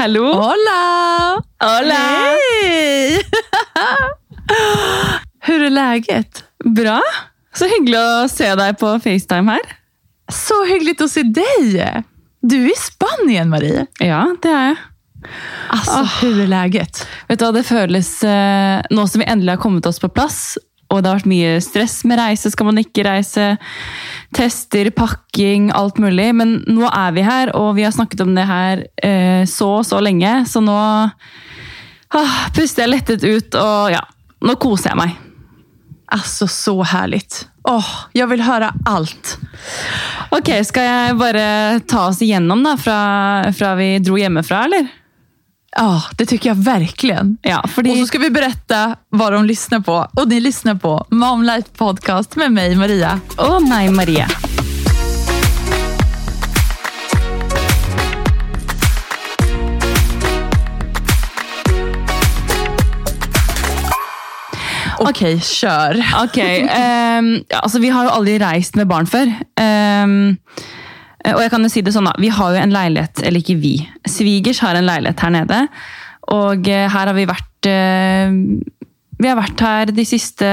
Hallo! Hola! Hola! Hej! Hur är läget? Bra. Så hyggelig å se deg på FaceTime her. Så hyggelig å se deg! Du er i Spanien, Marie. Ja, det er jeg. Altså, oh. Vet du hva, Det føles eh, Nå som vi endelig har kommet oss på plass, og det har vært mye stress med reise, skal man ikke reise, tester, pakking, alt mulig. Men nå er vi her, og vi har snakket om det her eh, så så lenge, så nå ah, puster jeg lettet ut, og ja, nå koser jeg meg. Altså, så herlig. Åh, jeg vil høre alt. Ok, skal jeg bare ta oss igjennom da, fra, fra vi dro hjemmefra, eller? Ja, det tycker jag verkligen. Ja, fordi... Och så ska vi berätta vad de lyssnar på. Och ni lyssnar på Momlight Podcast med mig, Maria. Och meg, Maria. Okej, kör. Ok, okay, um, altså vi har jo aldri reist med barn før. Ehm, og jeg kan jo si det sånn da, vi har jo en leilighet, eller ikke vi, svigers har en leilighet her nede. Og eh, her har vi vært, eh, vi har vært her de siste,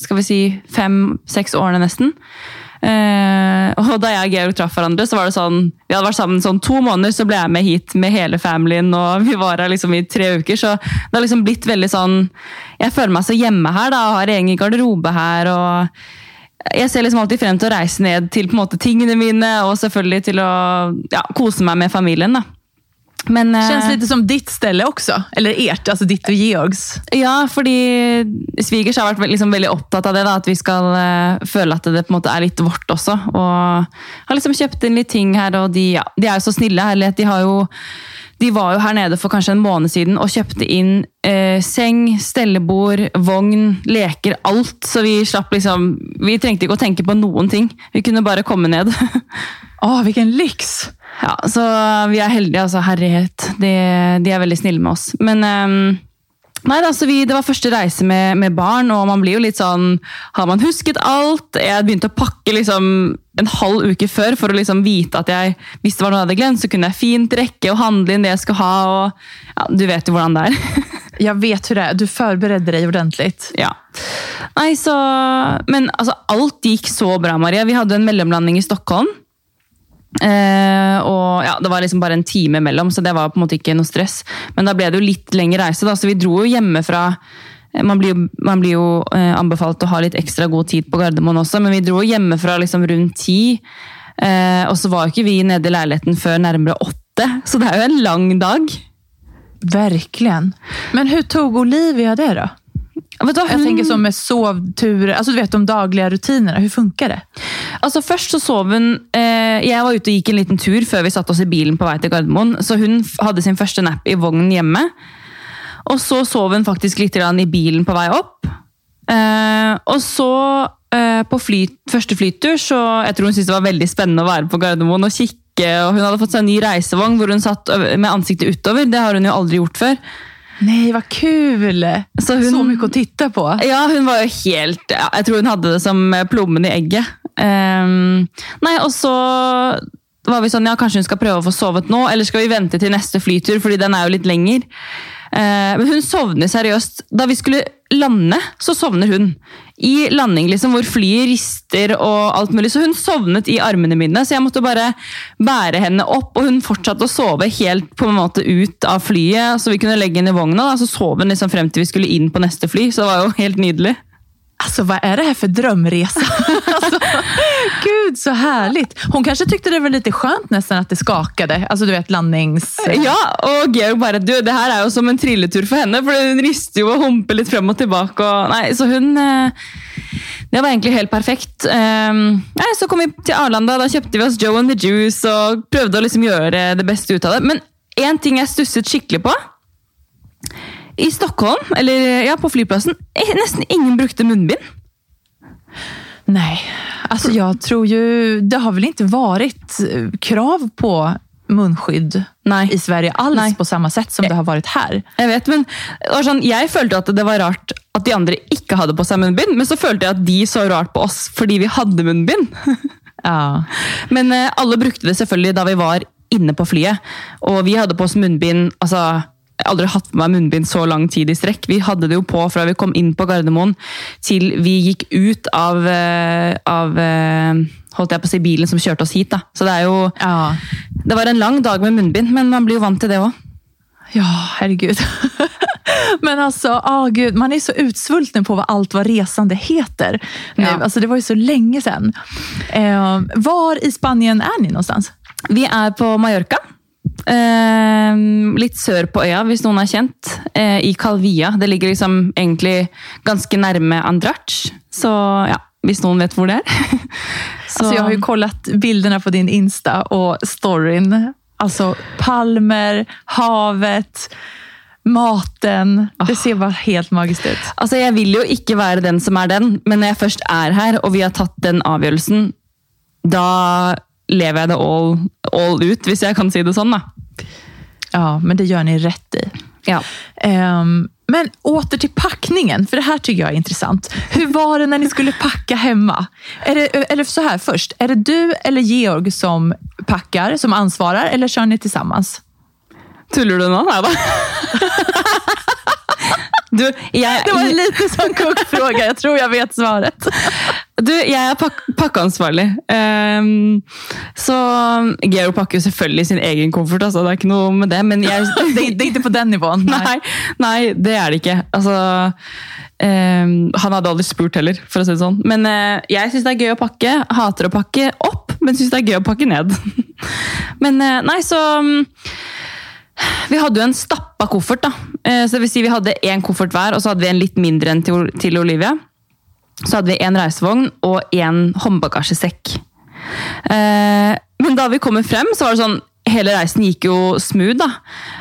skal vi si, fem-seks årene nesten. Eh, og da jeg og Georg traff hverandre, så var det sånn Vi hadde vært sammen sånn to måneder, så ble jeg med hit med hele familien, og vi var her liksom i tre uker. Så det har liksom blitt veldig sånn Jeg føler meg så hjemme her, da, har egen garderobe her. og Jeg ser liksom alltid frem til å reise ned til måte tingene mine, og selvfølgelig til å ja, kose meg med familien. da. Men, Kjennes litt som ditt stelle også. Eller ert, altså ditt og Georgs. Ja, fordi svigers har vært liksom veldig opptatt av det. da, At vi skal eh, føle at det på en måte er litt vårt også. Og har liksom kjøpt inn litt ting her, og de, ja, de er jo så snille. herlighet. De, har jo, de var jo her nede for kanskje en måned siden og kjøpte inn eh, seng, stellebord, vogn, leker, alt. Så vi slapp liksom Vi trengte ikke å tenke på noen ting. Vi kunne bare komme ned. Åh, hvilken lyks! Ja, så vi er heldige, altså. Herlighet. De, de er veldig snille med oss. Men ehm, Nei, da, så vi, Det var første reise med, med barn, og man blir jo litt sånn Har man husket alt? Jeg begynte å pakke liksom en halv uke før for å liksom vite at jeg, hvis det var noe jeg hadde glemt, så kunne jeg fint rekke og handle inn det jeg skulle ha. og ja, Du vet jo hvordan det er. jeg vet hvordan det er. Du forbereder deg ordentlig. ja. Nei, så Men altså, alt gikk så bra, Maria. Vi hadde en mellomlanding i Stockholm. Eh, og ja, Det var liksom bare en time mellom, så det var på en måte ikke noe stress. Men da ble det jo litt lengre reise, da, så vi dro jo hjemmefra. Eh, Man blir jo, man blir jo eh, anbefalt å ha litt ekstra god tid på Gardermoen også, men vi dro hjemmefra liksom rundt ti. Eh, og så var jo ikke vi nede i leiligheten før nærmere åtte, så det er jo en lang dag. Verkligen. Men hvordan tog Olivia det då? Jag hun- tänker så med sovturer, alltså du vet de dagliga rutinerna. Hur funkar det? Altså Først så sov hun eh, Jeg var ute og gikk en liten tur før vi satte oss i bilen på vei til Gardermoen. Så hun hadde sin første nap i vognen hjemme. Og så sov hun faktisk litt i bilen på vei opp. Eh, og så eh, på fly, første flytur så Jeg tror hun syntes det var veldig spennende å være på Gardermoen og kikke. og Hun hadde fått seg en ny reisevogn hvor hun satt med ansiktet utover. Det har hun jo aldri gjort før. Nej, vad kul! Så hun, Så mye å titte på. ja, hun var jo helt ja, Jeg tror hun hadde det som plommen i egget. Um, nei, og så var vi sånn Ja, kanskje hun skal prøve å få sovet nå, eller skal vi vente til neste flytur, fordi den er jo litt lenger. Uh, men hun sovner seriøst. Da vi skulle lande, så sovner hun. I landing, liksom, hvor flyet rister og alt mulig. Så hun sovnet i armene mine, så jeg måtte bare bære henne opp. Og hun fortsatte å sove helt på en måte ut av flyet, så vi kunne legge henne i vogna. Da, så sov hun liksom frem til vi skulle inn på neste fly, så det var jo helt nydelig. Alltså vad är det här för drömresa? alltså, gud så härligt. Hon kanske tyckte det var lite skönt nästan att det skakade. Alltså du vet landnings... Ja, og Georg bare du, det her er jo som en trilletur for henne, for hun rister jo og humper litt frem og tilbake. Och, nei, så hun eh, Det var egentlig helt perfekt. Um, så kom vi til Arlanda, da kjøpte vi oss Joe and the Juice og prøvde å liksom gjøre det beste ut av det. Men én ting jeg stusset skikkelig på. I Stockholm, eller ja, på flyplassen, eh, nesten ingen brukte munnbind. Nej, alltså jag tror ju... Det har väl inte varit eh, krav på munnskydd Nei. i Sverige alls Nei. på samme sett som det har vært her. Jeg vet, men sånn, jeg følte at det var rart at de andre ikke hadde på seg munnbind, men så følte jeg at de så rart på oss fordi vi hadde munnbind. Ja. Men eh, alle brukte det selvfølgelig da vi var inne på flyet. Og vi hadde på oss munnbind altså, Jeg aldri hatt på meg munnbind så lang tid i strekk. Vi hadde det jo på fra vi kom inn på Gardermoen til vi gikk ut av, eh, av eh, holdt jeg på å si, bilen som kjørte oss hit. da. Så det er jo Ja. Det var en lang dag med munnbind, men man blir jo vant til det òg. Ja, herregud. Men altså, ah, gud, man er så utsvulten på hva alt hva resande heter. Ja. Alltså, det var jo så lenge siden. Eh, var i Spanien er ni någonstans? Vi er på Mallorca. Eh, litt sør på øya, hvis noen er kjent. Eh, I Calvia. Det ligger liksom egentlig ganske nærme Andrach. Så ja, hvis noen vet hvor det er. Så, Altså, jeg har jo kollet bildene på din Insta og storyn. Altså palmer, havet, maten. Det ser bare helt magisk ut. altså, jeg vil jo ikke være den som er den, men når jeg først er her, og vi har tatt den avgjørelsen, da lever jeg det all, all ut, hvis jeg kan si det sånn. da. Ja, men det gjør ni rett i. Ja. Um, men åter til packningen, for det her syns jeg er interessant. Hvordan var det når ni skulle pakke hemma? Er det, eller så her først, er det du eller Georg som pakker, som ansvarer, eller kjører ni sammen? Tuller du nå? Nei da. Du, jeg, Det var en liten sånn kokkfråga. Jeg tror jeg vet svaret. Du, jeg er pak pakkeansvarlig. Um, så Geo pakker jo selvfølgelig sin egen koffert, altså, det er ikke noe med det. Men jeg, Det, är- det er ikke på den nivåen? nei, nei, det er det ikke. Altså, um, han hadde aldri spurt heller, for å si det sånn. Men uh, jeg syns det er gøy å pakke. Hater å pakke opp, men syns det er gøy å pakke ned. men uh, nei, så mm, vi hadde jo en stappa koffert. da. Eh, Så det vil si Vi hadde én koffert hver, og så hadde vi en litt mindre enn til, Olivia. Så hadde vi en reisevogn og en håndbagasjesekk. Eh, Men da vi kommer frem, så var det sånn Hele reisen gikk jo smooth, da.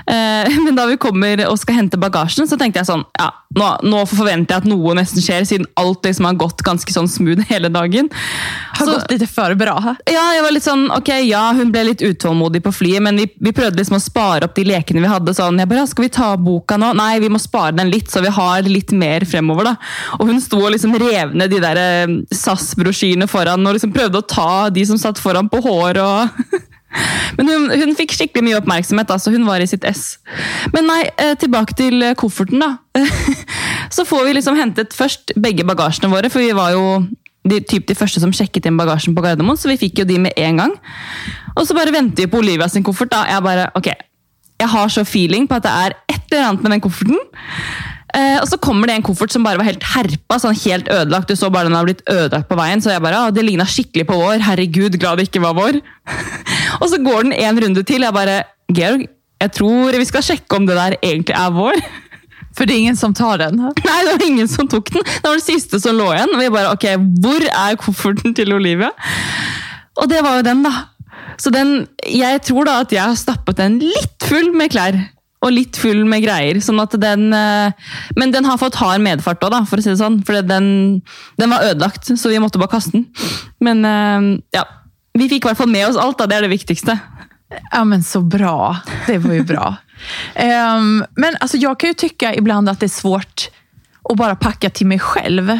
Eh, Men da vi kommer og skal hente bagasjen, så tenkte jeg sånn Ja, nå, nå forventer jeg at noe nesten skjer, siden alt liksom har gått ganske sånn smooth hele dagen. Har Så- gått litt for bra. ja, jeg var litt sånn, ok, ja, hun ble litt utålmodig på flyet, men vi, vi prøvde liksom å spare opp de lekene vi hadde. sånn, jeg bare, Skal vi ta boka nå? Nei, vi må spare den litt, så vi har litt mer fremover. da. Og hun sto og liksom rev ned de der eh, SAS-brosjyrene foran og liksom prøvde å ta de som satt foran på hår. og... Men hun, hun fikk skikkelig mye oppmerksomhet, da, så hun var i sitt ess. Men nei, eh, tilbake til eh, kofferten, da. Så får vi liksom hentet først begge bagasjene våre, for vi var jo de, typ de første som sjekket inn bagasjen på Gardermoen, så vi fikk jo de med en gang. Og så bare venter vi på Olivia sin koffert. da. Jeg bare, ok, jeg har så feeling på at det er et eller annet med den kofferten. Eh, og så kommer det en koffert som bare var helt herpa, sånn helt ødelagt. Du så bare den har blitt ødelagt på veien, så jeg bare, det ligna skikkelig på vår. Herregud, glad det ikke var vår. og så går den en runde til. Jeg bare, Georg, jeg tror vi skal sjekke om det der egentlig er vår. For det er ingen som tar den. Nei, det var ingen som tok den. Det var det siste som lå igjen. Og vi bare, ok, hvor er kofferten til Olivia? Og det var jo den, da. Så den, jeg tror da at jeg har stappet den litt full med klær. Og litt full med greier. sånn at den, eh, Men den har fått hard medfart òg, for å si det sånn. For den, den var ødelagt, så vi måtte bare kaste den. Men eh, ja, vi fikk i hvert fall med oss alt. da, Det er det viktigste. Ja, men så bra. Det var jo bra. um, men altså, jeg kan jo tycka ibland at det er svårt å bare pakke til meg selv.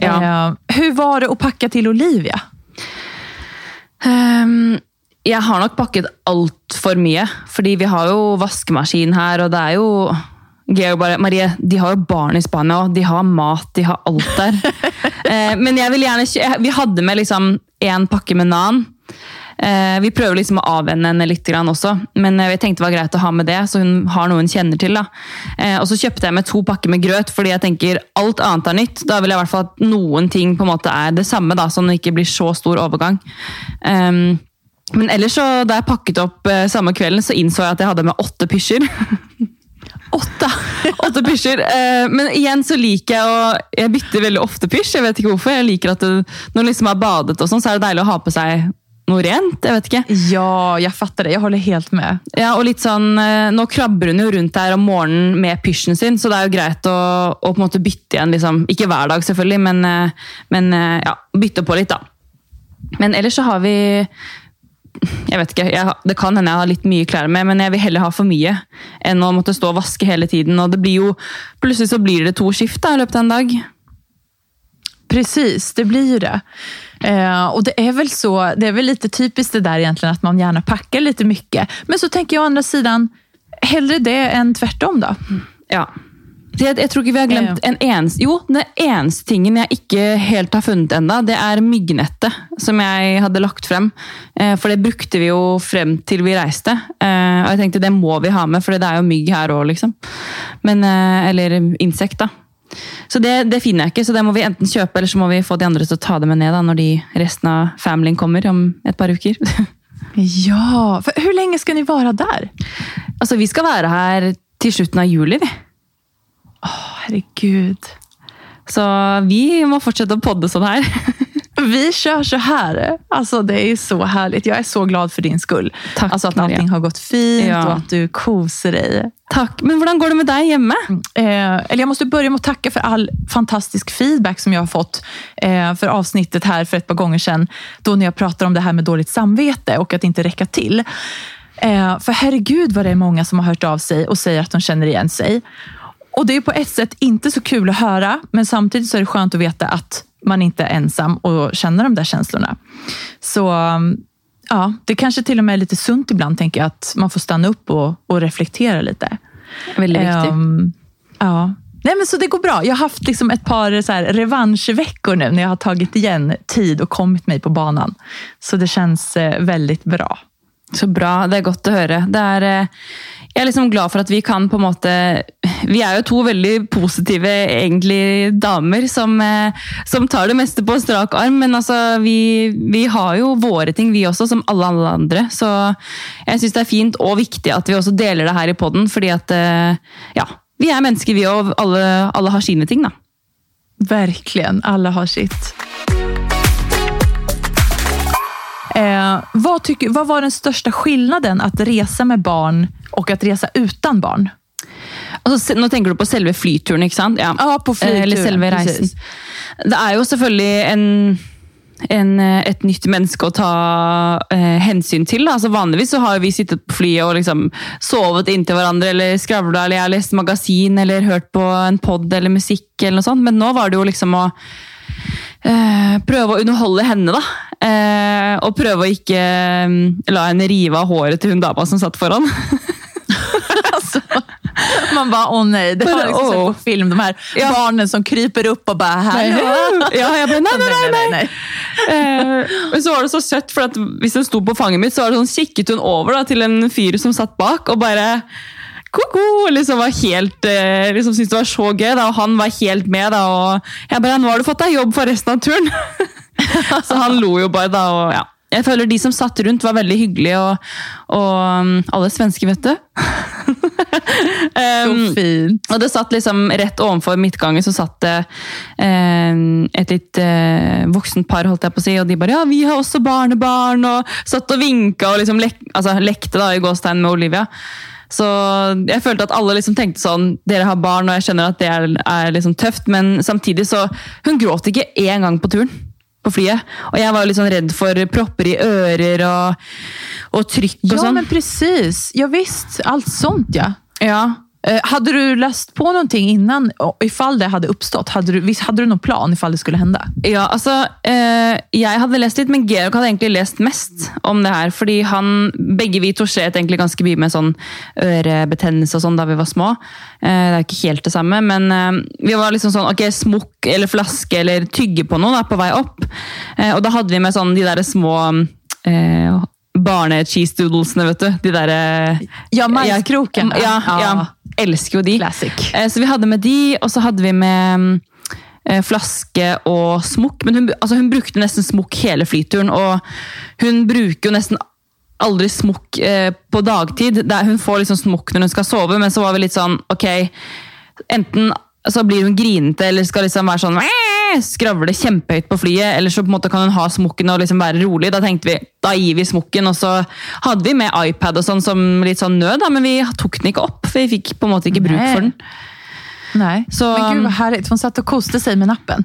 Ja. Hur var det å pakke til Olivia? Ehm, jeg har nok pakket altfor mye, fordi vi har jo vaskemaskin her, og det er jo Georg bare, Marie, de har jo barn i Spania, og de har mat, de har alt der. Eh, men jeg vil gjerne Vi hadde med liksom en pakke med nan. Eh, vi prøver liksom å avvenne henne litt også, men jeg tenkte det var greit å ha med det, så hun har noe hun kjenner til. da. Eh, og så kjøpte jeg med to pakker med grøt, fordi jeg tenker alt annet er nytt. Da vil jeg i hvert fall at noen ting på en måte er det samme, da, at det ikke blir så stor overgang. Um, men ellers så, da jeg pakket opp eh, samme kvelden, så innså jeg at jeg hadde med åtte pysjer. Åtte! åtte pysjer. Eh, men igjen så liker jeg å Jeg bytter veldig ofte pysj. Jeg vet ikke hvorfor. Jeg liker at det, når man liksom har badet, og sånn, så er det deilig å ha på seg noe rent. Jeg vet ikke. Ja, jeg fatter det. Jeg holder helt med. Ja, og litt sånn, eh, Nå krabber hun jo rundt her om morgenen med pysjen sin, så det er jo greit å, å på en måte bytte igjen. liksom. Ikke hver dag, selvfølgelig, men, eh, men eh, ja, bytte på litt, da. Men ellers så har vi jeg vet ikke, jeg, Det kan hende jeg har litt mye klær med, men jeg vil heller ha for mye enn å måtte stå og vaske hele tiden. og det blir jo, Plutselig så blir det to skift da, i løpet av en dag. Precis, det blir ju det. Eh, och det är väl så, det är väl lite typiskt det där egentligen att man gärna packar lite mycket. Men så tänker jag å andra sidan, hellre det än tvärtom då. Ja. Jeg, jeg tror ikke vi har glemt en eneste Jo, den eneste tingen jeg ikke helt har funnet enda, det er myggnettet som jeg hadde lagt frem. Eh, for det brukte vi jo frem til vi reiste. Eh, og jeg tenkte det må vi ha med, for det er jo mygg her òg, liksom. Men, eh, eller insekt, da. Så det, det finner jeg ikke, så det må vi enten kjøpe, eller så må vi få de andre til å ta det med ned da, når de, resten av familien kommer om et par uker. Ja, For hvor lenge skal ni være der? altså, vi skal være her til slutten av juli, vi. Herregud. Så vi må fortsette å podde sånn her. Vi kör så här. Alltså, det är så härligt. Jag är så glad för din skull. Tack, alltså att allting har gått fint Ja. och att du koser dig. Takk. Men hvordan går det med deg hjemme? Eh, eller jag måste börja med att tacka för all fantastisk feedback som jag har fått eh, för avsnittet här för ett par gånger sedan. Då när jag pratar om det här med dåligt samvete och att inte räcka till. Eh, för herregud vad det är många som har hört av sig och säger att de känner igen sig. Och det är på ett sätt inte så kul att höra, men samtidigt så är det skönt att veta att man inte är ensam och känner de där känslorna. Så um, ja, det kanske till och med är lite sunt ibland, tänker jag, att man får stanna upp och, och reflektera lite. Veldig viktig. Um, ja. Nej, men så det går bra. Jag har haft liksom ett par så här revanschveckor nu när jag har tagit igen tid och kommit mig på banan. Så det känns eh, väldigt bra. Så bra. Det er godt å høre. Det er, jeg er liksom glad for at vi kan på en måte Vi er jo to veldig positive egentlig damer som, eh, som tar det meste på strak arm, men altså, vi, vi har jo våre ting, vi også, som alle, andre. Så jeg syns det er fint og viktig at vi også deler det her i poden, fordi at eh, ja, vi er mennesker, vi òg. Alle, alle har sine ting, da. Verkligen, Alle har sitt. Eh, vad, tycker, vad var den största skillnaden att resa med barn och att resa utan barn? Altså, nå tenker du på selve flyturen, ikke sant? Ja, Ja, på Eh, Eller flyturen, selve reisen. precis. Det er jo selvfølgelig en, en, eh, et nytt menneske å ta eh, hensyn til. Altså, vanligvis så har vi sittet på flyet og liksom sovet inntil hverandre, eller skravla, eller jeg har lest magasin, eller hørt på en pod eller musikk, eller noe sånt. Men nå var det jo liksom å eh, prøve å underholde henne, da. Eh, og prøve å ikke eh, la henne rive av håret til hun dama som satt foran. Man bare å nei, det har liksom sett på film. De her Ja. barna som kryper opp og bare hallå. Ja, jeg bare, nei, nei, nei, nei. nej. Eh, men så var det så søtt, for hvis hun sto på fanget mitt, så var det sånn, kikket hun over da, til en fyr som satt bak, og bare Koko! Liksom var helt, eh, liksom syntes det var så gøy, da, og han var helt med. da, og Jeg bare 'Nå har du fått deg jobb for resten av turen!' så han lo jo bare, da. og ja. Jeg føler De som satt rundt, var veldig hyggelige, og, og um, alle svensker, vet du. Um, Så fint. og det satt liksom rett ovenfor midtgangen så satt det um, et litt uh, voksent par, holdt jeg på å si, og de bare 'ja, vi har også barnebarn', og satt og vinka og liksom lek, altså, lekte da i gåstegn med Olivia. Så jeg følte at alle liksom tenkte sånn Dere har barn, og jeg skjønner at det er, er liksom tøft, men samtidig så Hun gråt ikke én gang på turen. På flyet. Og jeg var litt sånn redd for propper i ører og, og trykk og sånn. Ja, men presis. Ja, visst, Alt sånt ja. Ja, hade du läst på någonting innan, och ifall det hadde oppstått? Hade du, hade du noen plan ifall det skulle hende? Ja, altså, eh, jeg hadde lest litt, men Georg hadde egentlig lest mest om det her. Fordi han, begge vi to slet egentlig ganske mye med sånn ørebetennelse og sånn da vi var små. Eh, det er ikke helt det samme, men eh, vi var liksom sånn, ok, smokk eller flaske eller tygge på noe da, på vei opp. Eh, og da hadde vi med sånn de der små eh, barne-cheese doodlesene, vet du. De der... eh, Ja, majskrokarna. Ja, ja, Ja. Elsker jo de. Classic. Eh, Så vi hadde med de, og så hadde vi med mm, eh, flaske og smokk. Men hun, altså hun brukte nesten smokk hele flyturen, og hun bruker jo nesten aldri smokk eh, på dagtid. Hun får liksom smokk når hun skal sove, men så var vi litt sånn ok, enten så blir hun grinete eller skal liksom være sånn! Skravle kjempehøyt på flyet, eller så på en måte kan hun ha smokken og liksom være rolig. Da tenkte vi, da gir vi smokken, og så hadde vi med iPad og sånn som litt sånn nød, da, men vi tok den ikke opp, for vi fikk på en måte ikke bruk Nei. for den. Nei, Så- Men gud vad härligt, hon satt og koste seg med nappen.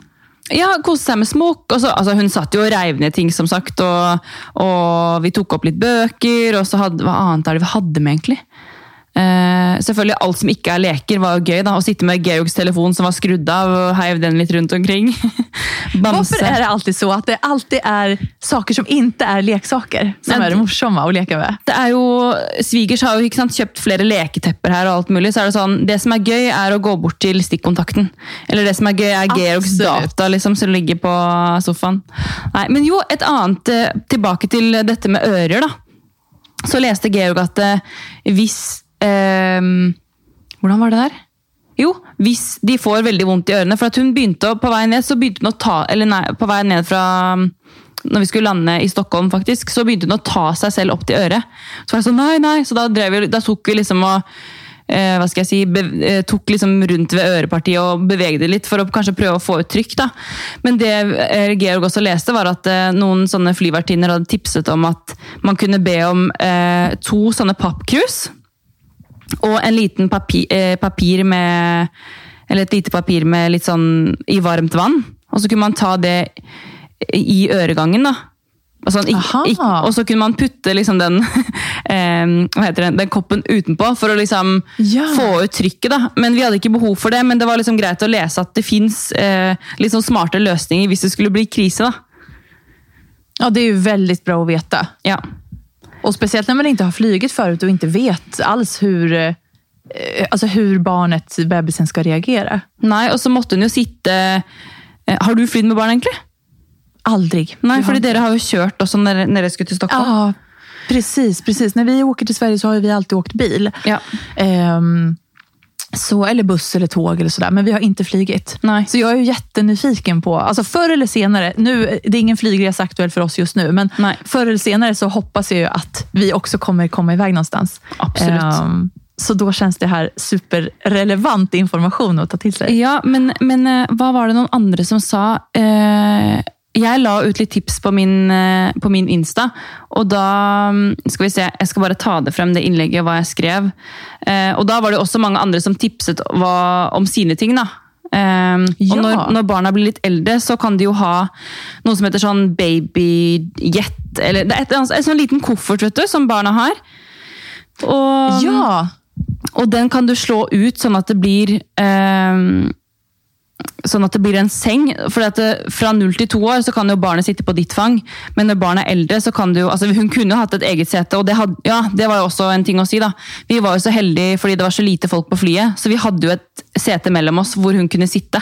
Ja, koste seg med smokk. Altså, hun satt jo og reiv ned ting, som sagt. Og, og vi tok opp litt bøker, og så hadde Hva annet er det vi hadde med, egentlig? Eh, selvfølgelig alt som ikke er leker, var gøy. da, Å sitte med Georgs telefon som var skrudd av, og heiv den litt rundt omkring. Bamse. er är det alltid så at det alltid er saker som ikke er leksaker som Men- er det å leke med? Det er jo, Svigers har jo ikke sant, kjøpt flere leketepper her, og alt mulig, så er det sånn, det som er gøy, er å gå bort til stikkontakten. Eller det som er gøy, er Georgs data liksom, som ligger på sofaen. Nei, Men jo, et annet eh, tilbake til dette med ører, da. Så leste Georg at eh, hvis Hvordan var det der? Jo, hvis de får veldig vondt i ørene. For at hun begynte å, på vei ned, så begynte hun å ta Eller nei, på vei ned fra når vi skulle lande i Stockholm, faktisk, så begynte hun å ta seg selv opp til øret. Så var det sånn, nei, nei. Så da, vi, da tok vi liksom og eh, hva skal jeg si, be, eh, tok liksom rundt ved ørepartiet og bevegde litt for å kanskje prøve å få ut trykk. da. Men det eh, Georg også leste, var at eh, noen sånne flyvertinner hadde tipset om at man kunne be om eh, to sånne pappkrus og en liten papir, eh, papir med Eller et lite papir med litt sånn i varmt vann. Og så kunne man ta det i øregangen, da. Og, sånn, ikk- Aha. ikk- og så kunne man putte liksom den, eh, det, den koppen utenpå for å liksom Ja. få ut trykket. da. Men vi hadde ikke behov for det, men det var liksom greit å lese at det fins eh, sånn smarte løsninger hvis det skulle bli krise. da. Ja, det er jo veldig bra å vite. Ja. Och speciellt när man inte har flugit förut och inte vet alls hur, eh, alltså hur barnet, bebisen, ska reagera. Nei, og så måtte hun jo sitte eh, Har du flydd med barn, egentlig? Aldrig. Nei, det fordi dere har jo kjørt også når dere- når skulle til Stockholm. Ja, precis, precis. När vi åker till Sverige så har vi alltid åkt bil. Ja. Ehm, så, eller buss eller tåg eller sådär. Men vi har inte flygit. Nej. Så jag är ju jättenyfiken på, alltså förr eller senare, nu, det är ingen flygresa aktuell för oss just nu, men Nej. förr eller senare så hoppas jag ju att vi också kommer komma iväg någonstans. Absolut. Um, så då känns det här superrelevant information att ta till sig. Ja, men, men eh, hva var det noen andre som sa? Eh, jeg la ut litt tips på min, eh, på min Insta, og da mm, Skal vi se, jeg skal bare ta det frem, det innlegget, hva jeg skrev. Eh, og da var det også mange andre som tipset hva, om sine ting, da. Eh, Ja. Og når, når barna blir litt eldre, så kan de jo ha noe som heter sånn babyjet, eller det er et, en sånn liten koffert, vet du, som barna har. Og, Ja, og den kan du slå ut sånn at det blir ehm, Sånn at det blir en seng. For at det, fra null til to år så kan jo barnet sitte på ditt fang, men når barnet er eldre, så kan du jo altså Hun kunne jo hatt et eget sete, og det, had, ja, det var jo også en ting å si. da. Vi var jo så heldige fordi det var så lite folk på flyet, så vi hadde jo et sete mellom oss hvor hun kunne sitte.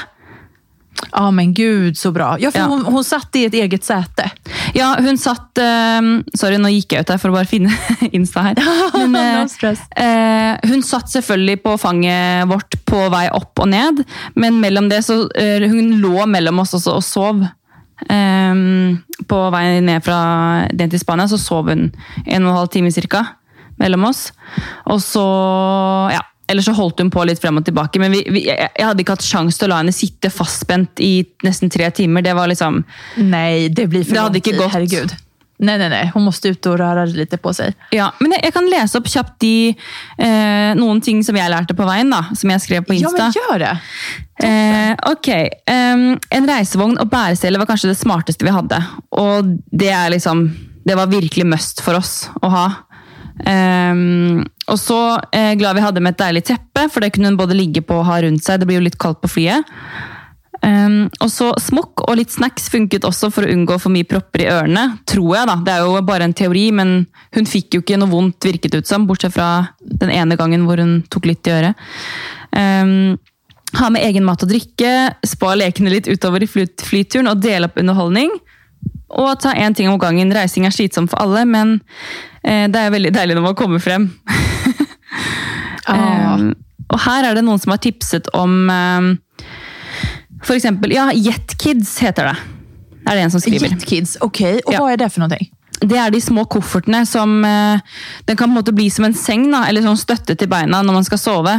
ja men gud så bra. Ja, for Ja. Hun, hun, satt i et eget sete. Ja, hun satt uh, Sorry, nå gikk jeg ut her for å bare finne Insta her. Men, uh. Eh, hun satt selvfølgelig på fanget vårt på vei opp og ned, men mellom det så eh, hun lå mellom oss også og sov. Um, på vei ned fra den til Spania så sov hun en og en halv time cirka mellom oss. Og så ja, Eller så holdt hun på litt frem og tilbake, men vi, vi, jeg, jeg hadde ikke hatt sjanse til å la henne sitte fastspent i nesten tre timer. Det var liksom Nei, det blir for Det hade lång gått. Herregud. Nej, nej, nej. Hon måste ut och röra lite på sig. Ja, men jeg, jeg kan lese opp kjapt de, eh, noen ting som jeg lærte på veien, da, som jeg skrev på Insta. Ja, men gjør det. Eh, ok. Um, en reisevogn og bæresele var kanskje det smarteste vi hadde. Og det er liksom Det var virkelig must for oss å ha. Um, og så eh, glad vi hadde med et deilig teppe, for det kunne hun både ligge på og ha rundt seg. Det blir jo litt kaldt på flyet. Em, og så smokk og litt snacks funket også for å unngå for mye propper i ørene. Tror jeg, da. Det er jo bare en teori, men hun fikk jo ikke noe vondt, virket ut som. Bortsett fra den ene gangen hvor hun tok litt i øret. Um, ha med egen mat og drikke, spa lekene litt utover i fly- flyturen og dele opp underholdning. Og ta én ting om gangen. Reising er slitsom for alle, men uh, det er veldig deilig når man kommer frem. Um, og her er det noen som har tipset om um, For eksempel Ja, Jetkids heter det. Det er det en som skriver. Jetkids, ok. Og hva er det for noe? Det er de små koffertene som eh, Den kan på en måte bli som en seng, da, eller sånn støtte til beina når man skal sove.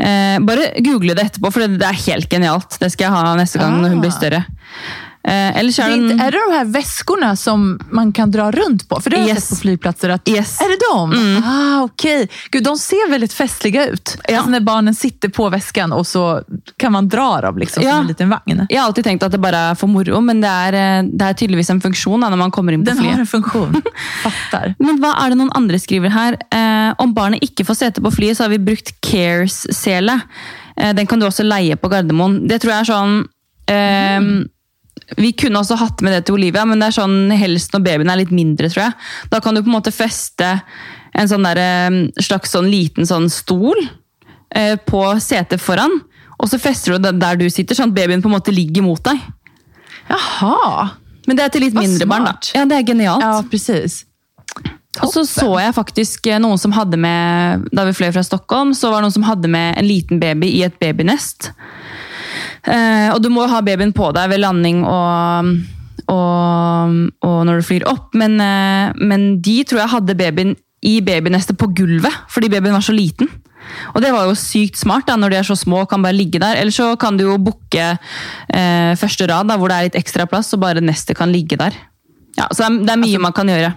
Eh, bare google det etterpå, for det, det er helt genialt. Det skal jeg ha neste gang når hun blir Ah. større. Eh, eller så är, det inte, är det de här väskorna som man kan dra runt på? För det har jag sett på flygplatser. Att, Yes. Är det de? Ah, okej. Gud, de ser väldigt festliga ut. Ja. Alltså när barnen sitter på väskan och så kan man dra dem liksom, Ja. som en liten vagn. Jeg har alltid tenkt at det bare er for moro, men det er, eh, det är tydeligvis en funksjon när man kommer in på Den flyet. har en funktion. Fattar. Men hva er det noen andre skriver her? Eh, om barnet ikke får sitta på flyet, så har vi brukt Cares-sele. Eh, den kan du også leie på Gardermoen. Det tror jeg er sånn eh, Vi kunne også hatt med det til Olivia, men det er sånn helst når babyen er litt mindre, tror jeg. Da kan du på en måte feste en sånn der, slags sånn liten sånn stol eh, på setet foran. Og så fester du det der du sitter, sånn at babyen på en måte ligger mot deg. Jaha. Men det er til litt Hva mindre barn, da. Ja, det er genialt. Ja, precis. Og så så jeg faktisk eh, noen som hadde med Da vi fløy fra Stockholm, så var det noen som hadde med en liten baby i et babynest. Eh, og du må ha babyen på deg ved landing og, og, og når du flyr opp, men, eh, men de tror jeg hadde babyen i babynestet på gulvet, fordi babyen var så liten. Og det var jo sykt smart da, når de er så små og kan bare ligge der. Eller så kan du jo booke eh, første rad da, hvor det er litt ekstra plass, så bare nestet kan ligge der. Ja, så det er, det er mye man kan gjøre.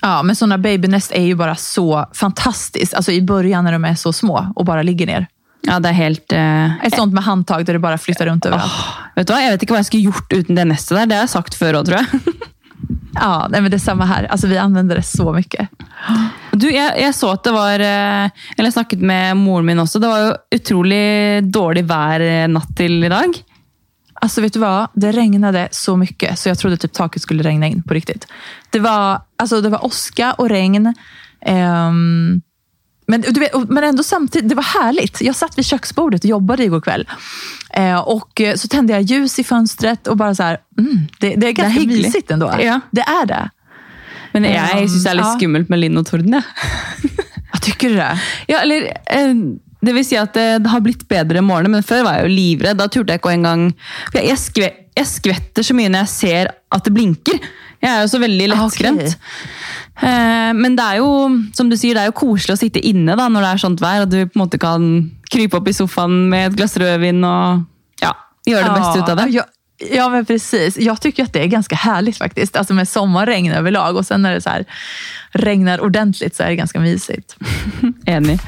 Ja, men sånne babynest er jo bare så fantastisk. Altså i begynnelsen når de er så små og bare ligger ner. Ja, det er helt uh, Et sånt med handtag där det flytter rundt runt överallt. Vet du hva, Jeg vet ikke hva jeg skulle gjort uten det nestet der. Det har jeg sagt før òg, tror jeg. Ja, det men det samme her. Altså, vi anvender det så mye. Du, jeg, jeg så at det var eh, Eller jeg snakket med moren min også. Det var jo utrolig dårlig vær eh, natt til i dag. Alltså vet du vad? Det regnade så mycket så jag trodde typ taket skulle regna in på riktigt. Det var, alltså, det var oska och regn. Ehm, men, du vet, men ändå samtidigt, det var härligt. Jag satt vid köksbordet och jobbade igår kväll. Eh, och eh, så tände jag ljus i fönstret och bara så här, mm, det, det är ganska hyggligt. mysigt ändå. Ja. Det är det. Men jeg Um, syns det er litt ja. skummelt med Linn og torden. jeg. Jag tycker du det? Ja, eller eh, Det vil si at det, det har blitt bedre morgener, men før var jeg jo livredd. Da turte jeg ikke en engang for jeg, skve, jeg skvetter så mye når jeg ser at det blinker. Jeg er jo så veldig Ah, lettskremt. ok. Eh, men det er jo som du sier, det er jo koselig å sitte inne da, når det er sånt vær, og du på en måte kan krype opp i sofaen med et glass rødvin og ja, gjøre det beste ut av det. Ja, ja, men precis. Jag tycker att det är ganska härligt faktiskt. Alltså med sommarregn överlag och sen när det så här regnar ordentligt så är det ganska mysigt. Enig.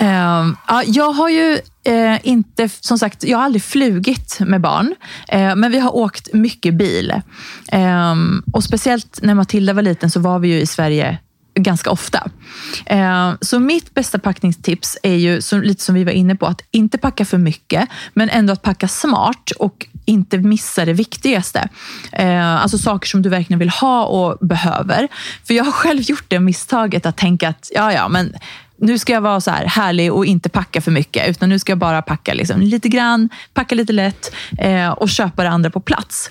Ehm, ja, jag har ju eh, inte, som sagt, jag har aldrig flugit med barn. Eh, men vi har åkt mycket bil. Eh, och speciellt när Matilda var liten så var vi ju i Sverige ganska ofta. Ehm, så mitt bästa packningstips är ju, så, lite som vi var inne på, att inte packa för mycket, men ändå att packa smart och inte missa det viktigaste. Eh, alltså saker som du verkligen vill ha och behöver. För jag har själv gjort det misstaget att tänka att ja, ja, men nu ska jag vara så här härlig och inte packa för mycket. Utan nu ska jag bara packa liksom lite grann, packa lite lätt eh, och köpa det andra på plats.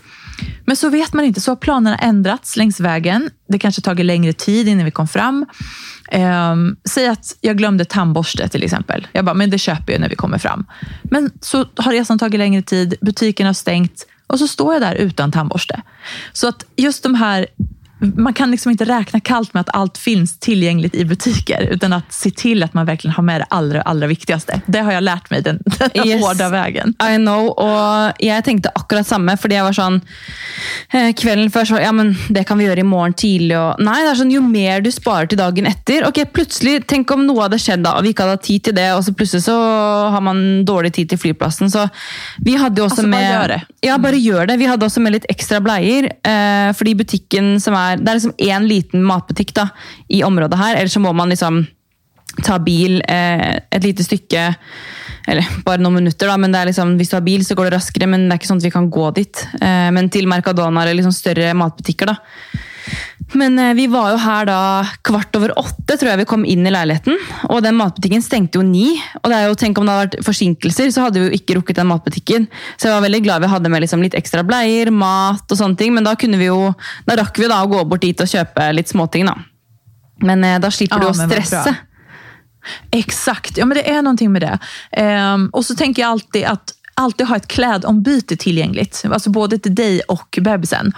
Men så vet man inte, så har planerna ändrats längs vägen. Det kanske tagit längre tid innan vi kom fram. Eh, säg att jag glömde tandborste till exempel. Jag bara, men det köper jag när vi kommer fram. Men så har resan tagit längre tid, butiken har stängt och så står jag där utan tandborste. Så att just de här man kan liksom inte räkna kallt med att allt finns tillgängligt i butiker, utan att se till att man verkligen har med det allra, allra viktigaste. Det har jeg lært meg den, den Yes. hårda vägen. I know, og jeg tenkte akkurat samme, fordi jeg var sånn eh, Kvelden før så ja, men det kan vi gjøre i morgen tidlig. Og, nei, det er sånn, jo mer du sparer til dagen etter Ok, plutselig, Tenk om noe hadde skjedd da, og vi ikke hadde hatt tid til det, og så plutselig så har man dårlig tid til flyplassen. Så vi hadde jo også Altså, bare med gjør det. Ja, bare gjør det. Vi hadde også med litt ekstra bleier. Eh, fordi butikken som er Det er liksom én liten matbutikk da, i området her, Eller så må man liksom ta bil eh, et lite stykke eller bare noen minutter, da, men det er liksom, hvis du har bil, så går det raskere. Men det er ikke sånn at vi kan gå dit. Eh, men til Mercadona eller liksom større matbutikker, da. Men eh, vi var jo her da kvart over åtte, tror jeg vi kom inn i leiligheten. Og den matbutikken stengte jo ni. Og det er jo, tenk om det hadde vært forsinkelser, så hadde vi jo ikke rukket den matbutikken. Så jeg var veldig glad vi hadde med liksom litt ekstra bleier, mat og sånne ting. Men da kunne vi jo, da rakk vi jo da å gå bort dit og kjøpe litt småting, da. Men eh, da slipper Ja, du å stresse. Exakt, ja men det är någonting med det. Um, och så tänker jag alltid att alltid ha ett klädombyte tillgängligt. Alltså både till dig och bebisen.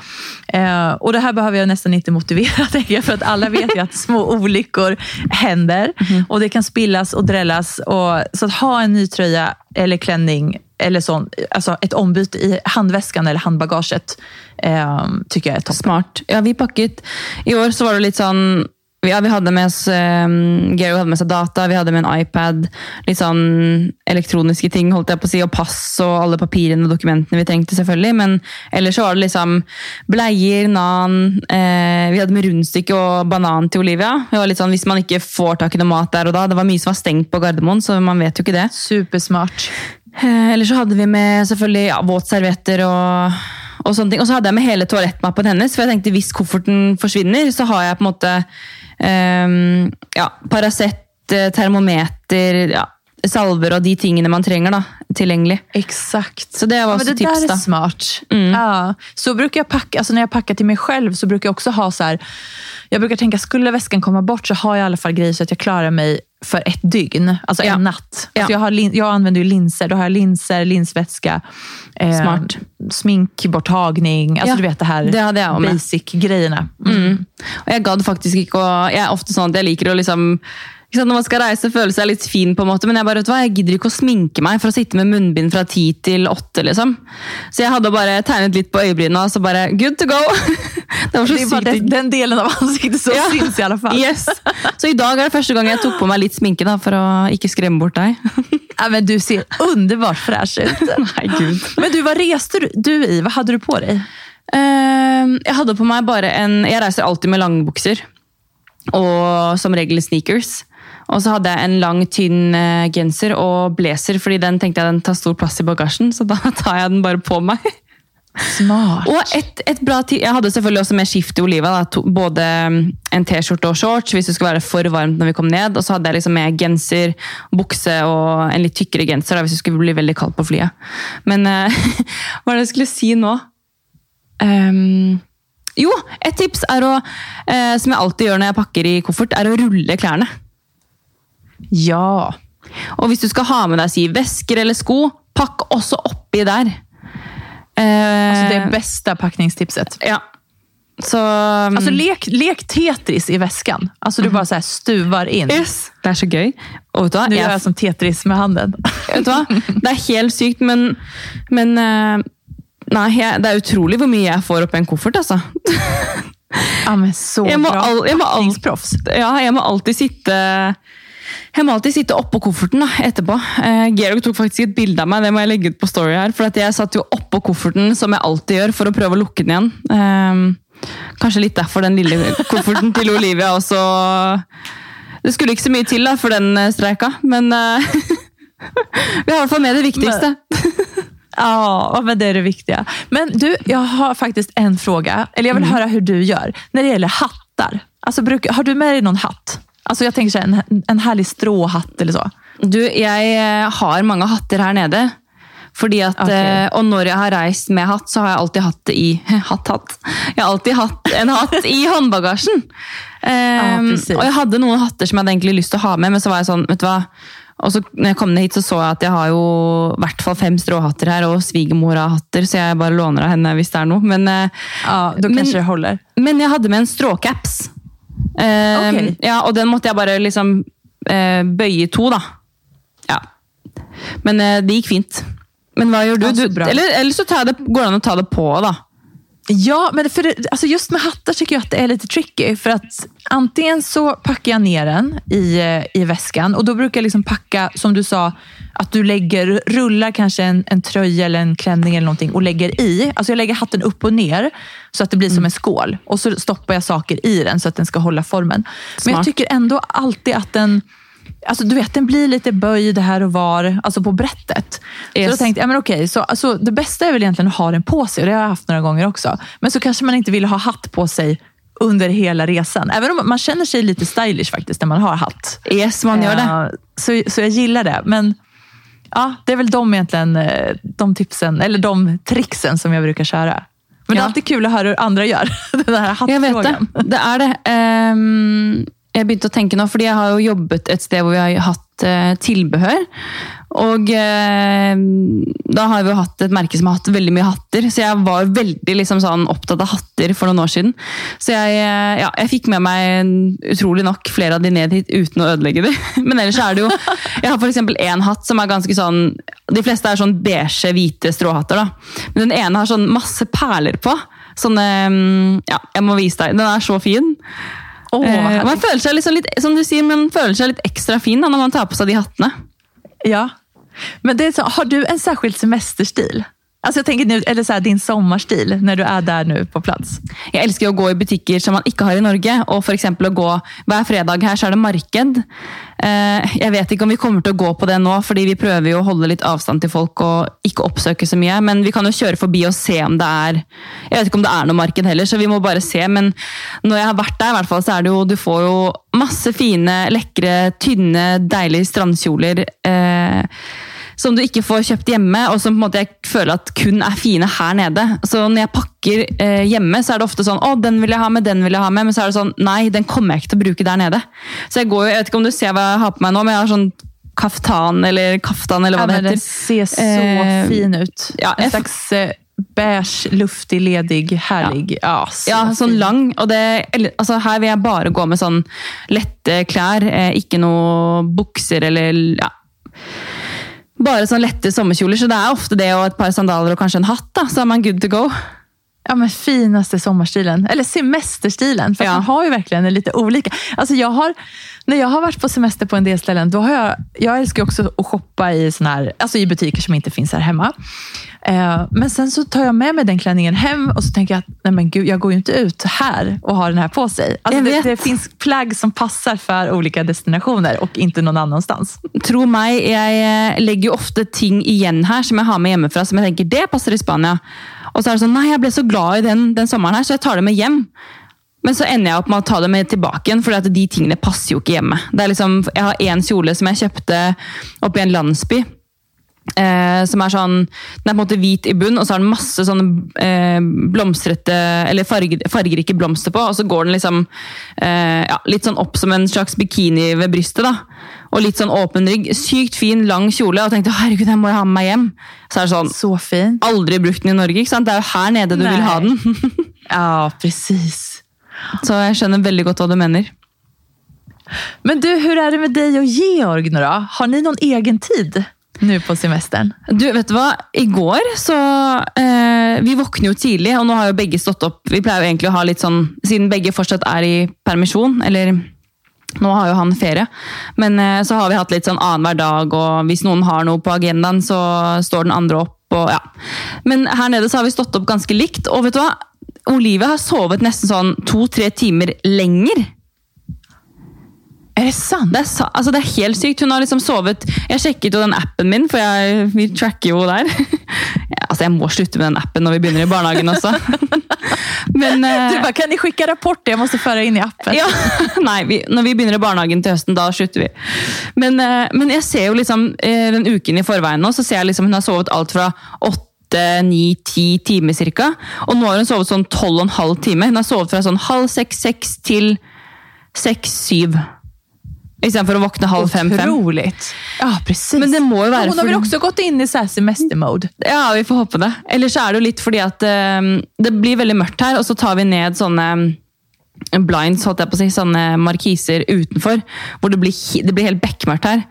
Eh, och det här behöver jag nästan inte motivera, tänker jag, för att alla vet ju att små olyckor händer. Och det kan spillas och drällas. Och, så att ha en ny tröja eller klänning eller sån, alltså ett ombyte i handväskan eller handbagaget eh, tycker jag är toppen. Smart. Ja, vi pakket I år så var det litt sånn ja, Vi hadde med oss um, Georg hadde med seg data, vi hadde med en iPad. Litt sånn elektroniske ting, holdt jeg på å si, og pass og alle papirene og dokumentene vi trengte. selvfølgelig, Men ellers så var det liksom bleier, nan. Eh, vi hadde med rundstykke og banan til Olivia. Det var litt sånn, Hvis man ikke får tak i noe mat der og da. Det var mye som var stengt på Gardermoen, så man vet jo ikke det. Supersmart. Eh, Eller så hadde vi med selvfølgelig ja, våtservietter og, og sånne ting. Og så hadde jeg med hele toalettmappen hennes, for jeg tenkte hvis kofferten forsvinner, så har jeg på en måte ehm, ja, Paracet, eh, termometer, ja, salver og de tingene man trenger da, tilgjengelig. Exakt. Så det var Ja, också men det tips där är smart. Mm. Ja, så brukar jag packa, alltså när jag packar till mig själv så brukar jag också ha så här, jag brukar tänka, skulle väskan komma bort så har jag i alla fall grejer så att jag klarar mig för ett dygn, alltså Ja. en natt. Ja. Alltså jag, har jag använder ju linser, då har jag linser, linsvätska, eh, Smart. sminkborttagning, alltså Ja, du vet det här det basic-grejerna. Mm. Mm. Og jeg gadd faktisk ikke å Jeg er ofte sånn at jeg liker å liksom sant, Når man skal reise, føle seg litt fin, på en måte, men jeg bare, vet du hva, jeg gidder ikke å sminke meg for å sitte med munnbind fra ti til åtte. liksom. Så jeg hadde bare tegnet litt på øyebrynene og så bare good to go! Det var så Det sykt den, den delen av ansiktet som Ja. syns i alle fall. Yes. Så i dag er det første gang jeg tok på meg litt sminke da, for å ikke skremme bort deg. Ja, men du ser underbart fresh ut. Nei, gud. Men du, Hva reste du, du i? Hva hadde du på deg? Eh, jeg hadde på meg bare en Jeg reiser alltid med langbukser. Og som regel sneakers. Og så hadde jeg en lang, tynn eh, genser og blazer, fordi den tenkte jeg den tar stor plass i bagasjen. Så da tar jeg den bare på meg. Smart. Og et, et bra tid, Jeg hadde selvfølgelig også med skift i Oliva. Da, to, både mm, en T-skjorte og shorts hvis det skulle være for varmt når vi kom ned. Og så hadde jeg liksom med genser, bukse og en litt tykkere genser da, hvis det skulle bli veldig kaldt på flyet. Men uh, hva er det jeg skulle si nå? Um, jo, et tips er å, uh, som jeg alltid gjør når jeg pakker i koffert, er å rulle klærne. Ja. Og hvis du skal ha med deg si, vesker eller sko, pakk også oppi der. Eh, Alltså det bästa packningstipset. Ja. Så altså, lek, lek Tetris i vesken. Altså, du bare så här stuvar inn. yes. Det er så gøy. Og vet du hva? Nu Jeg, gjør jeg som Tetris med hånden. vet du hva? Det er helt sykt, men, men eh, Nei, jeg, det er utrolig hvor mye jeg får oppi en koffert, altså. Ja, men så Jeg må, bra. all, jeg, må all, ja, jeg må alltid sitte jeg må alltid sitte oppå kofferten da, etterpå. Eh, Georg tok faktisk et bilde av meg, det må jeg legge ut på story her. For jeg satt jo oppå kofferten, som jeg alltid gjør, for å prøve å lukke den igjen. Eh, kanskje litt derfor den lille kofferten til Olivia også Det skulle ikke så mye til da, for den eh, streika, men eh, vi har i hvert fall med det viktigste. Ja, men det är det viktiga. Men du, jag har faktiskt en fråga. Eller jag vill höra hur du gör. När det gäller hattar. Alltså, bruk, har du med deg noen hatt? Alltså jeg tenker seg en, en herlig stråhatt eller så. Du, jeg eh, har mange hatter her nede. Fordi at, okay. eh, Og når jeg har reist med hatt, så har jeg alltid hatt det i hatt, hatt. Jeg har alltid hatt en hatt i håndbagasjen. Um, precis. og jeg hadde noen hatter som jeg hadde egentlig lyst til å ha med, men så var jeg sånn, vet du hva. Og så når jeg kom ned hit, så så jeg at jeg har jo i hvert fall fem stråhatter her, og svigermor har hatter, så jeg bare låner av henne hvis det er noe. Men, eh, Ja, Men- kanske det håller. men jeg hadde med en stråcaps. Eh, Ok. ja, og den måtte jeg bare liksom eh, bøye to, da. Ja. Men eh, det gikk fint. Men hva gjør du? Du eller, eller så det, går det an å ta det på, da. Ja, men för det, alltså just med hattar tycker jag att det är lite tricky. För att antingen så packar jag ner den i, eh, i väskan och då brukar jag liksom packa, som du sa, att du lägger, rullar kanske en, en tröja eller en klänning eller någonting och lägger i. Alltså jag lägger hatten upp och ner så att det blir som en skål. Och så stoppar jag saker i den så att den ska hålla formen. Men jag tycker ändå alltid att den Alltså du vet, den blir lite böjd här och var, alltså på brättet. Så då tänkte jag, men okej, så, alltså, det bästa är väl egentligen att ha den på sig. Och det har jag haft några gånger också. Men så kanske man inte vill ha hatt på sig under hela resan. Även om man känner sig lite stylish faktiskt när man har hatt. Yes, man gör det. Eh, Så, så jag gillar det. Men ja, det är väl de egentligen, eh, de tipsen, eller de tricksen som jag brukar köra. Men det är alltid kul att höra hur andra gör. Den här Jeg vet det. Det er det. Ehm, jeg begynte å tenke nå, fordi jeg har jo jobbet et sted hvor vi har hatt eh, tilbehør. Og eh, da har vi jo hatt et merke som har hatt veldig mye hatter, så jeg var veldig liksom, sånn, opptatt av hatter for noen år siden. Så jeg, eh, ja, jeg fikk med meg utrolig nok flere av de ned hit uten å ødelegge de. Men ellers er det jo Jeg har f.eks. én hatt som er ganske sånn De fleste er sånn beige, hvite stråhatter, da. Men den ene har sånn masse perler på. Sånne mm, Ja, jeg må vise deg. Den er så fin. Eh, man føler seg liksom litt, som du sier, man føler seg litt ekstra fin da, når man tar på seg de hattene. Ja. Men det er så, har du en særskilt semesterstil? Alltså jag tänker eller så här, din sommarstil när du är där nu på plats. Jeg elsker å gå i butikker som man ikke har i Norge. og for å gå Hver fredag her så er det marked. Eh, Jeg vet ikke om vi kommer til å gå på det nå, fordi vi prøver jo å holde litt avstand til folk og ikke oppsøke så mye. Men vi kan jo kjøre forbi og se om det er Jeg vet ikke om det er noe marked heller, så vi må bare se. Men når jeg har vært der, i hvert fall, så er det jo Du får jo masse fine, lekre, tynne, deilige strandkjoler. Eh, som du ikke får kjøpt hjemme, og som på en måte jeg føler at kun er fine her nede. Så når jeg pakker eh, hjemme, så er det ofte sånn 'Å, den vil jeg ha med, den vil jeg ha med', men så er det sånn Nei, den kommer jeg ikke til å bruke der nede. Så jeg går jo, jeg vet ikke om du ser hva jeg har på meg nå, men jeg har sånn kaftan eller kaftan eller hva Ja, det men den ser så Eh, fin ut. ja, en slags eh, beige, luftig, ledig, herlig. Ja, så Ja, sånn lang. Og det, altså her vil jeg bare gå med sånn lette klær. Eh, ikke noe bukser eller ja. Bare sånn lette sommerkjoler. Så det er ofte det og et par sandaler og kanskje en hatt, da, så er man good to go. Ja, men finaste sommarstilen. Eller semesterstilen. För Ja. man har ju verkligen en lite olika. Alltså jag har, när jag har varit på semester på en del ställen, då har jag, jag älskar ju också att shoppa i, sån här, alltså i butiker som inte finns här hemma. Eh, men sen så tar jag med mig den klänningen hem och så tänker jag att nej men gud, jag går ju inte ut här och har den här på sig. Alltså det, det finns plagg som passar för olika destinationer och inte någon annanstans. Tro meg, jeg lägger legger jo ofte ting igjen her som jeg har med hemifrån som jeg tenker det passer i Spania. Og så er det sånn, nei, jeg ble så glad i den, den sommeren her, så jeg tar det med hjem. Men så ender jeg opp med å ta det med tilbake igjen, for de tingene passer jo ikke hjemme. Liksom, jeg har én kjole som jeg kjøpte oppe i en landsby. Eh, som er sånn, Den er på en måte hvit i bunn, og så har den masse sånne eh, blomstrete, eller farger, fargerike blomster på. Og så går den liksom eh, ja, litt sånn opp som en slags bikini ved brystet. da. Og litt sånn åpen rygg. Sykt fin, lang kjole. Og tenkte herregud, den må jeg ha med meg hjem. Så er det sånn, Så fin. Aldri brukt den i Norge. ikke sant? Det er jo her nede du Nei. vil ha den. Ja, precis. Så jeg skjønner veldig godt hva du mener. Men du, hvordan er det med deg og Georg nå, da? Har ni noen egen tid nu på semestern? Du, vet du hva? I går så eh, Vi våkner jo tidlig, og nå har jo begge stått opp. Vi pleier jo egentlig å ha litt sånn Siden begge fortsatt er i permisjon, eller nå har jo han ferie, men eh, så har vi hatt litt sånn annenhver dag, og hvis noen har noe på agendaen, så står den andre opp. Og, ja. Men her nede så har vi stått opp ganske likt, og vet du hva? Olivia har sovet nesten sånn to-tre timer lenger. Är det sant? Det er, altså det er helt sykt. Hun har liksom sovet Jeg sjekket jo den appen min, for jeg, vi tracker jo der. Altså Jeg må slutte med den appen når vi begynner i barnehagen også. Men eh, Du bare, kan dere sende rapport? Jeg må føre inn i appen. ja, Nei, vi, når vi begynner i barnehagen til høsten, da slutter vi. Men, eh, men jeg ser jo liksom eh, den uken i forveien nå, så ser jeg liksom hun har sovet alt fra åtte, ni, ti timer cirka. Og nå har hun sovet sånn tolv og en halv time. Hun har sovet fra sånn halv seks, seks til seks, syv. Istedenfor å våkne halv fem, fem. Otroligt. Ja, precis. Men det må jo være Hon har vel også gått inn i sassy mester-mode? Ja, vi får håpe det. Eller så er det jo litt fordi at eh, det blir veldig mørkt her, og så tar vi ned sånne eh, blinds, holdt jeg på å si, sånne markiser utenfor, hvor det blir, det blir helt bekmørkt her.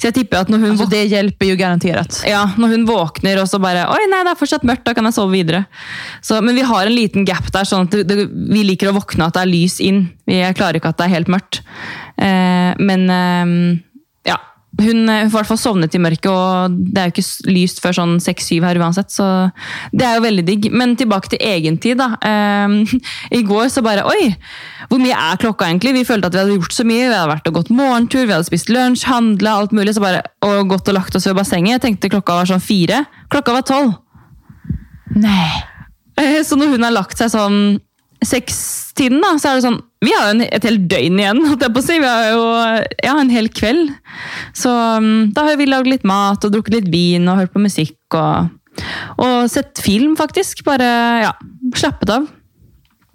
Så jeg tipper at når hun, altså, det hjelper jo garantert. ja, når hun våkner og så bare Oi, nei, det er fortsatt mørkt, da kan jeg sove videre. Så, men vi har en liten gap der, sånn at det, vi liker å våkne at det er lys inn. Vi klarer ikke at det er helt mørkt. Eh, men eh, ja. Hun eh, i hvert fall sovnet i mørket, og det er jo ikke lyst før sånn seks-syv her uansett. Så det er jo veldig digg. Men tilbake til egentid, da. Eh, I går så bare Oi! Hvor mye er klokka egentlig? Vi følte at vi hadde gjort så mye. Vi hadde vært og gått morgentur, vi hadde spist lunsj, handla, alt mulig. Så bare, og gått og lagt oss ved bassenget. Jeg tenkte klokka var sånn fire. Klokka var tolv. Nej. Eh, Så når hun har lagt seg sånn sekstiden, da, så er det sånn Vi har jo et helt døgn igjen, holdt jeg på å si. Vi har jo ja, en hel kveld. Så mm, da har vi lagd litt mat og drukket litt vin og hørt på musikk og, og sett film, faktisk. Bare ja, slappet av.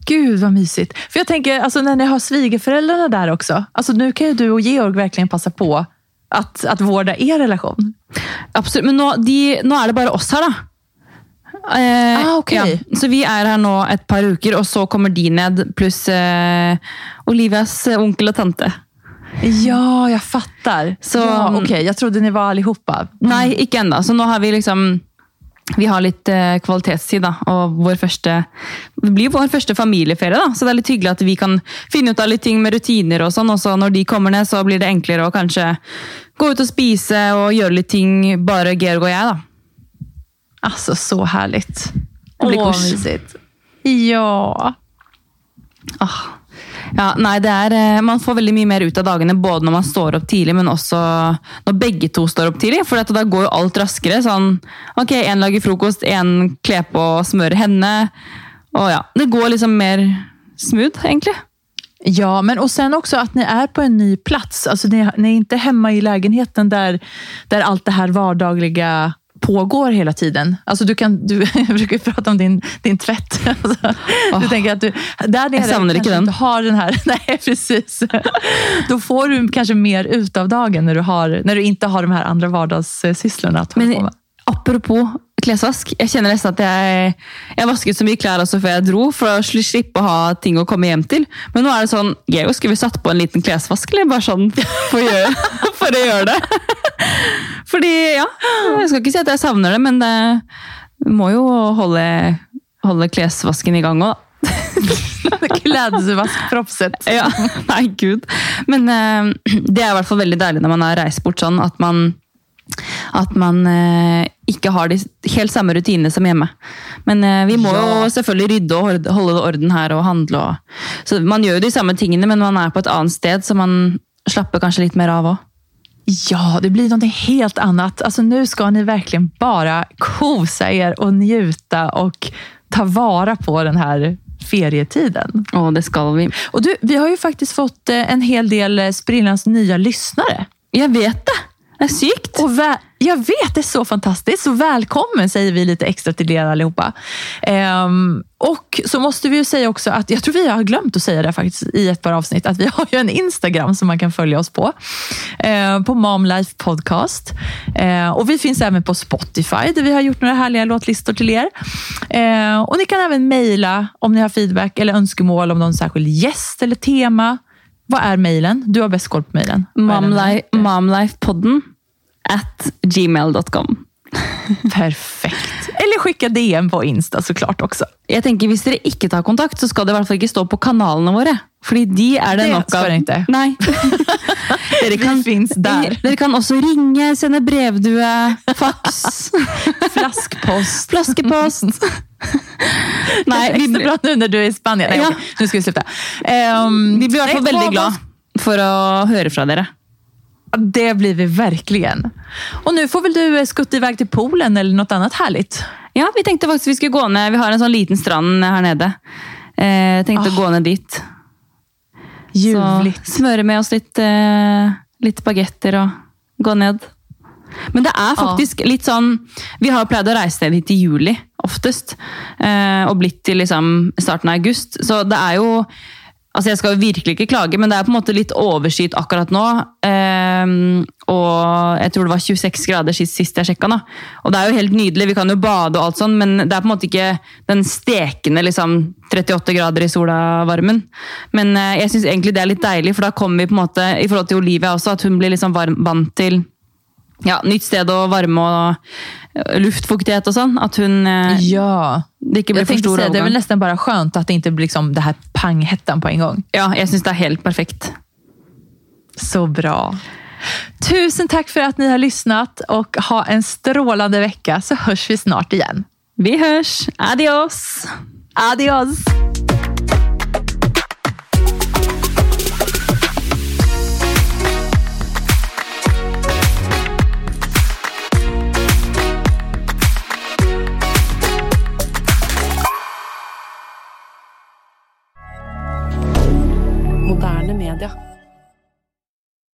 gud vad mysigt. För jag tänker, alltså, när ni har svigerföräldrarna där också. Alltså, nu kan ju du och Georg verkligen passa på att, att vårda er relation. Absolutt. Men nå, de, nå er det bare oss her, da. Eh, Ah, okay. ja. Så vi er her nå et par uker, og så kommer de ned, pluss eh, Olivias onkel og tante. Ja, jeg fatter! Så- ja, Okej, Jeg trodde dere var allihopa. Nei, ikke ennå. Så nå har vi liksom vi har litt eh, kvalitetstid, da. Og vår første Det blir vår første familieferie, da. Så det er litt hyggelig at vi kan finne ut av litt ting med rutiner og sånn. Og så når de kommer ned, så blir det enklere å kanskje gå ut og spise og gjøre litt ting bare Georg og jeg, da. Alltså så härligt. Det blir Åh, mysigt. Ja. Ah. Ja, nei, det er, eh, Man får veldig mye mer ut av dagene både når man står opp tidlig, men også når begge to står opp tidlig. For da går jo alt raskere. sånn, ok, Én lager frokost, én kler på og smører henne. Og ja, Det går liksom mer smooth, egentlig. Ja, men och sen också att ni är på en ny plats. Alltså ni, ni är inte hemma i lägenheten där, där allt det här vardagliga pågår hela tiden. Alltså du, kan, du jag brukar prata om din, din tvätt. Alltså, du Åh. tänker att du, där nere jag ikke den. inte har den här... Nej, precis. Då får du kanske mer ut av dagen när du, har, när du inte har de här andra vardagssysslorna att hålla på med. apropos klesvask. Jeg kjenner nesten at jeg, jeg vasket så mye klær også før jeg dro, for å sli- slippe å ha ting å komme hjem til. Men nå er det sånn Geo, skulle vi satt på en liten klesvask, eller bare sånn for å gjøre, for å gjøre det? Fordi, ja Jeg skal ikke si at jeg savner det, men det må jo holde, holde klesvasken i gang òg, da. Klädvaskpropset. Ja, nei, gud. Men eh, det er i hvert fall veldig deilig når man har reist bort sånn, at man, at man eh, ikke har de helt samme rutinene som hjemme. Men eh, vi må Ja. jo selvfølgelig rydde og holde orden her og handle. Og, så man gjør jo de samme tingene, men man er på et annet sted, så man slapper kanskje litt mer av òg. Ja, det blir noe helt annet. Altså, nu skal ni verkligen bare kosa er og njuta og ta vare på den her ferietiden. Ja, det skal vi. Og du, vi har jo faktisk fått eh, en hel del sprillans nye lyttere. Jeg vet det! Er sykt. Och jag vet, det är så fantastiskt. Så välkommen säger vi lite extra till er allihopa. Ehm, och så måste vi ju säga också att, jag tror vi har glömt att säga det faktiskt i ett par avsnitt, att vi har ju en Instagram som man kan följa oss på. Eh, på Momlife Podcast. Eh, och vi finns även på Spotify där vi har gjort några härliga låtlistor till er. Eh, och ni kan även mejla om ni har feedback eller önskemål om någon särskild gäst eller tema. Vad är mejlen? Du har bäst koll på mejlen. Momlifepodden at gmail.com. Perfekt. Eller skicka DM på Insta såklart også. Jeg tenker Hvis dere ikke tar kontakt, så skal det i hvert fall ikke stå på kanalene våre. Fordi de er det, Det nok av. ikke. Nei. dere finns der. Dere kan også ringe, sende brevdue, faks, Flaskpost. flaskepost. Nei, vi, blir bra nu när du er i Spanien. Nei, Ja. okay. nå skal vi slutte. Um, vi blir i hvert fall veldig glad for å høre fra dere. Det blir vi verkligen. Och nu får väl du skutt skutta iväg till poolen eller något annat härligt. Ja, vi tenkte faktisk vi skulle gå ned. Vi har en sånn liten strand her nede. Eh, tenkte å gå ned dit. Så smøre med oss litt, eh, litt bagetter og gå ned. Men det er faktisk litt sånn Vi har pleid å reise ned hit i juli, oftest. Eh, og blitt til liksom starten av august. Så det er jo Altså Jeg skal jo virkelig ikke klage, men det er på en måte litt overskyet akkurat nå. Um, og jeg tror det var 26 grader sist, sist jeg sjekka. Da. Og det er jo helt nydelig, vi kan jo bade og alt sånn, men det er på en måte ikke den stekende liksom 38 grader i sola-varmen. Men uh, jeg syns egentlig det er litt deilig, for da kommer vi på en måte, i forhold til Olivia også, at hun blir liksom varm, vant til ja, nytt sted og varme og eh, luftfuktighet og sånn. At hun eh, Ja. det ikke blir for stor overgang. det er vel nesten bare skjønt at det ikke blir liksom det her panghettan på en gang. Ja, jeg syns det er helt perfekt. Så bra. Tusen takk for at ni har lyssnat og ha en strålende vecka så høres vi snart igjen. Vi hørs! Adios! Adios! Spider.